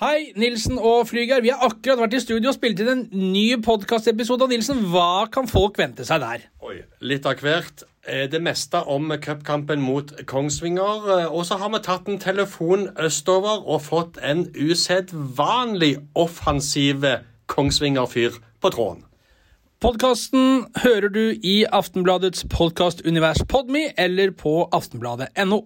Hei, Nilsen og Flyger. Vi har akkurat vært i studio og spilt inn en ny podkastepisode. Nilsen, hva kan folk vente seg der? Oi, Litt av hvert. Eh, det meste om cupkampen mot Kongsvinger. Eh, og så har vi tatt en telefon østover og fått en usedvanlig offensiv Kongsvinger-fyr på tråden. Podkasten hører du i Aftenbladets podkastunivers Podme eller på aftenbladet.no.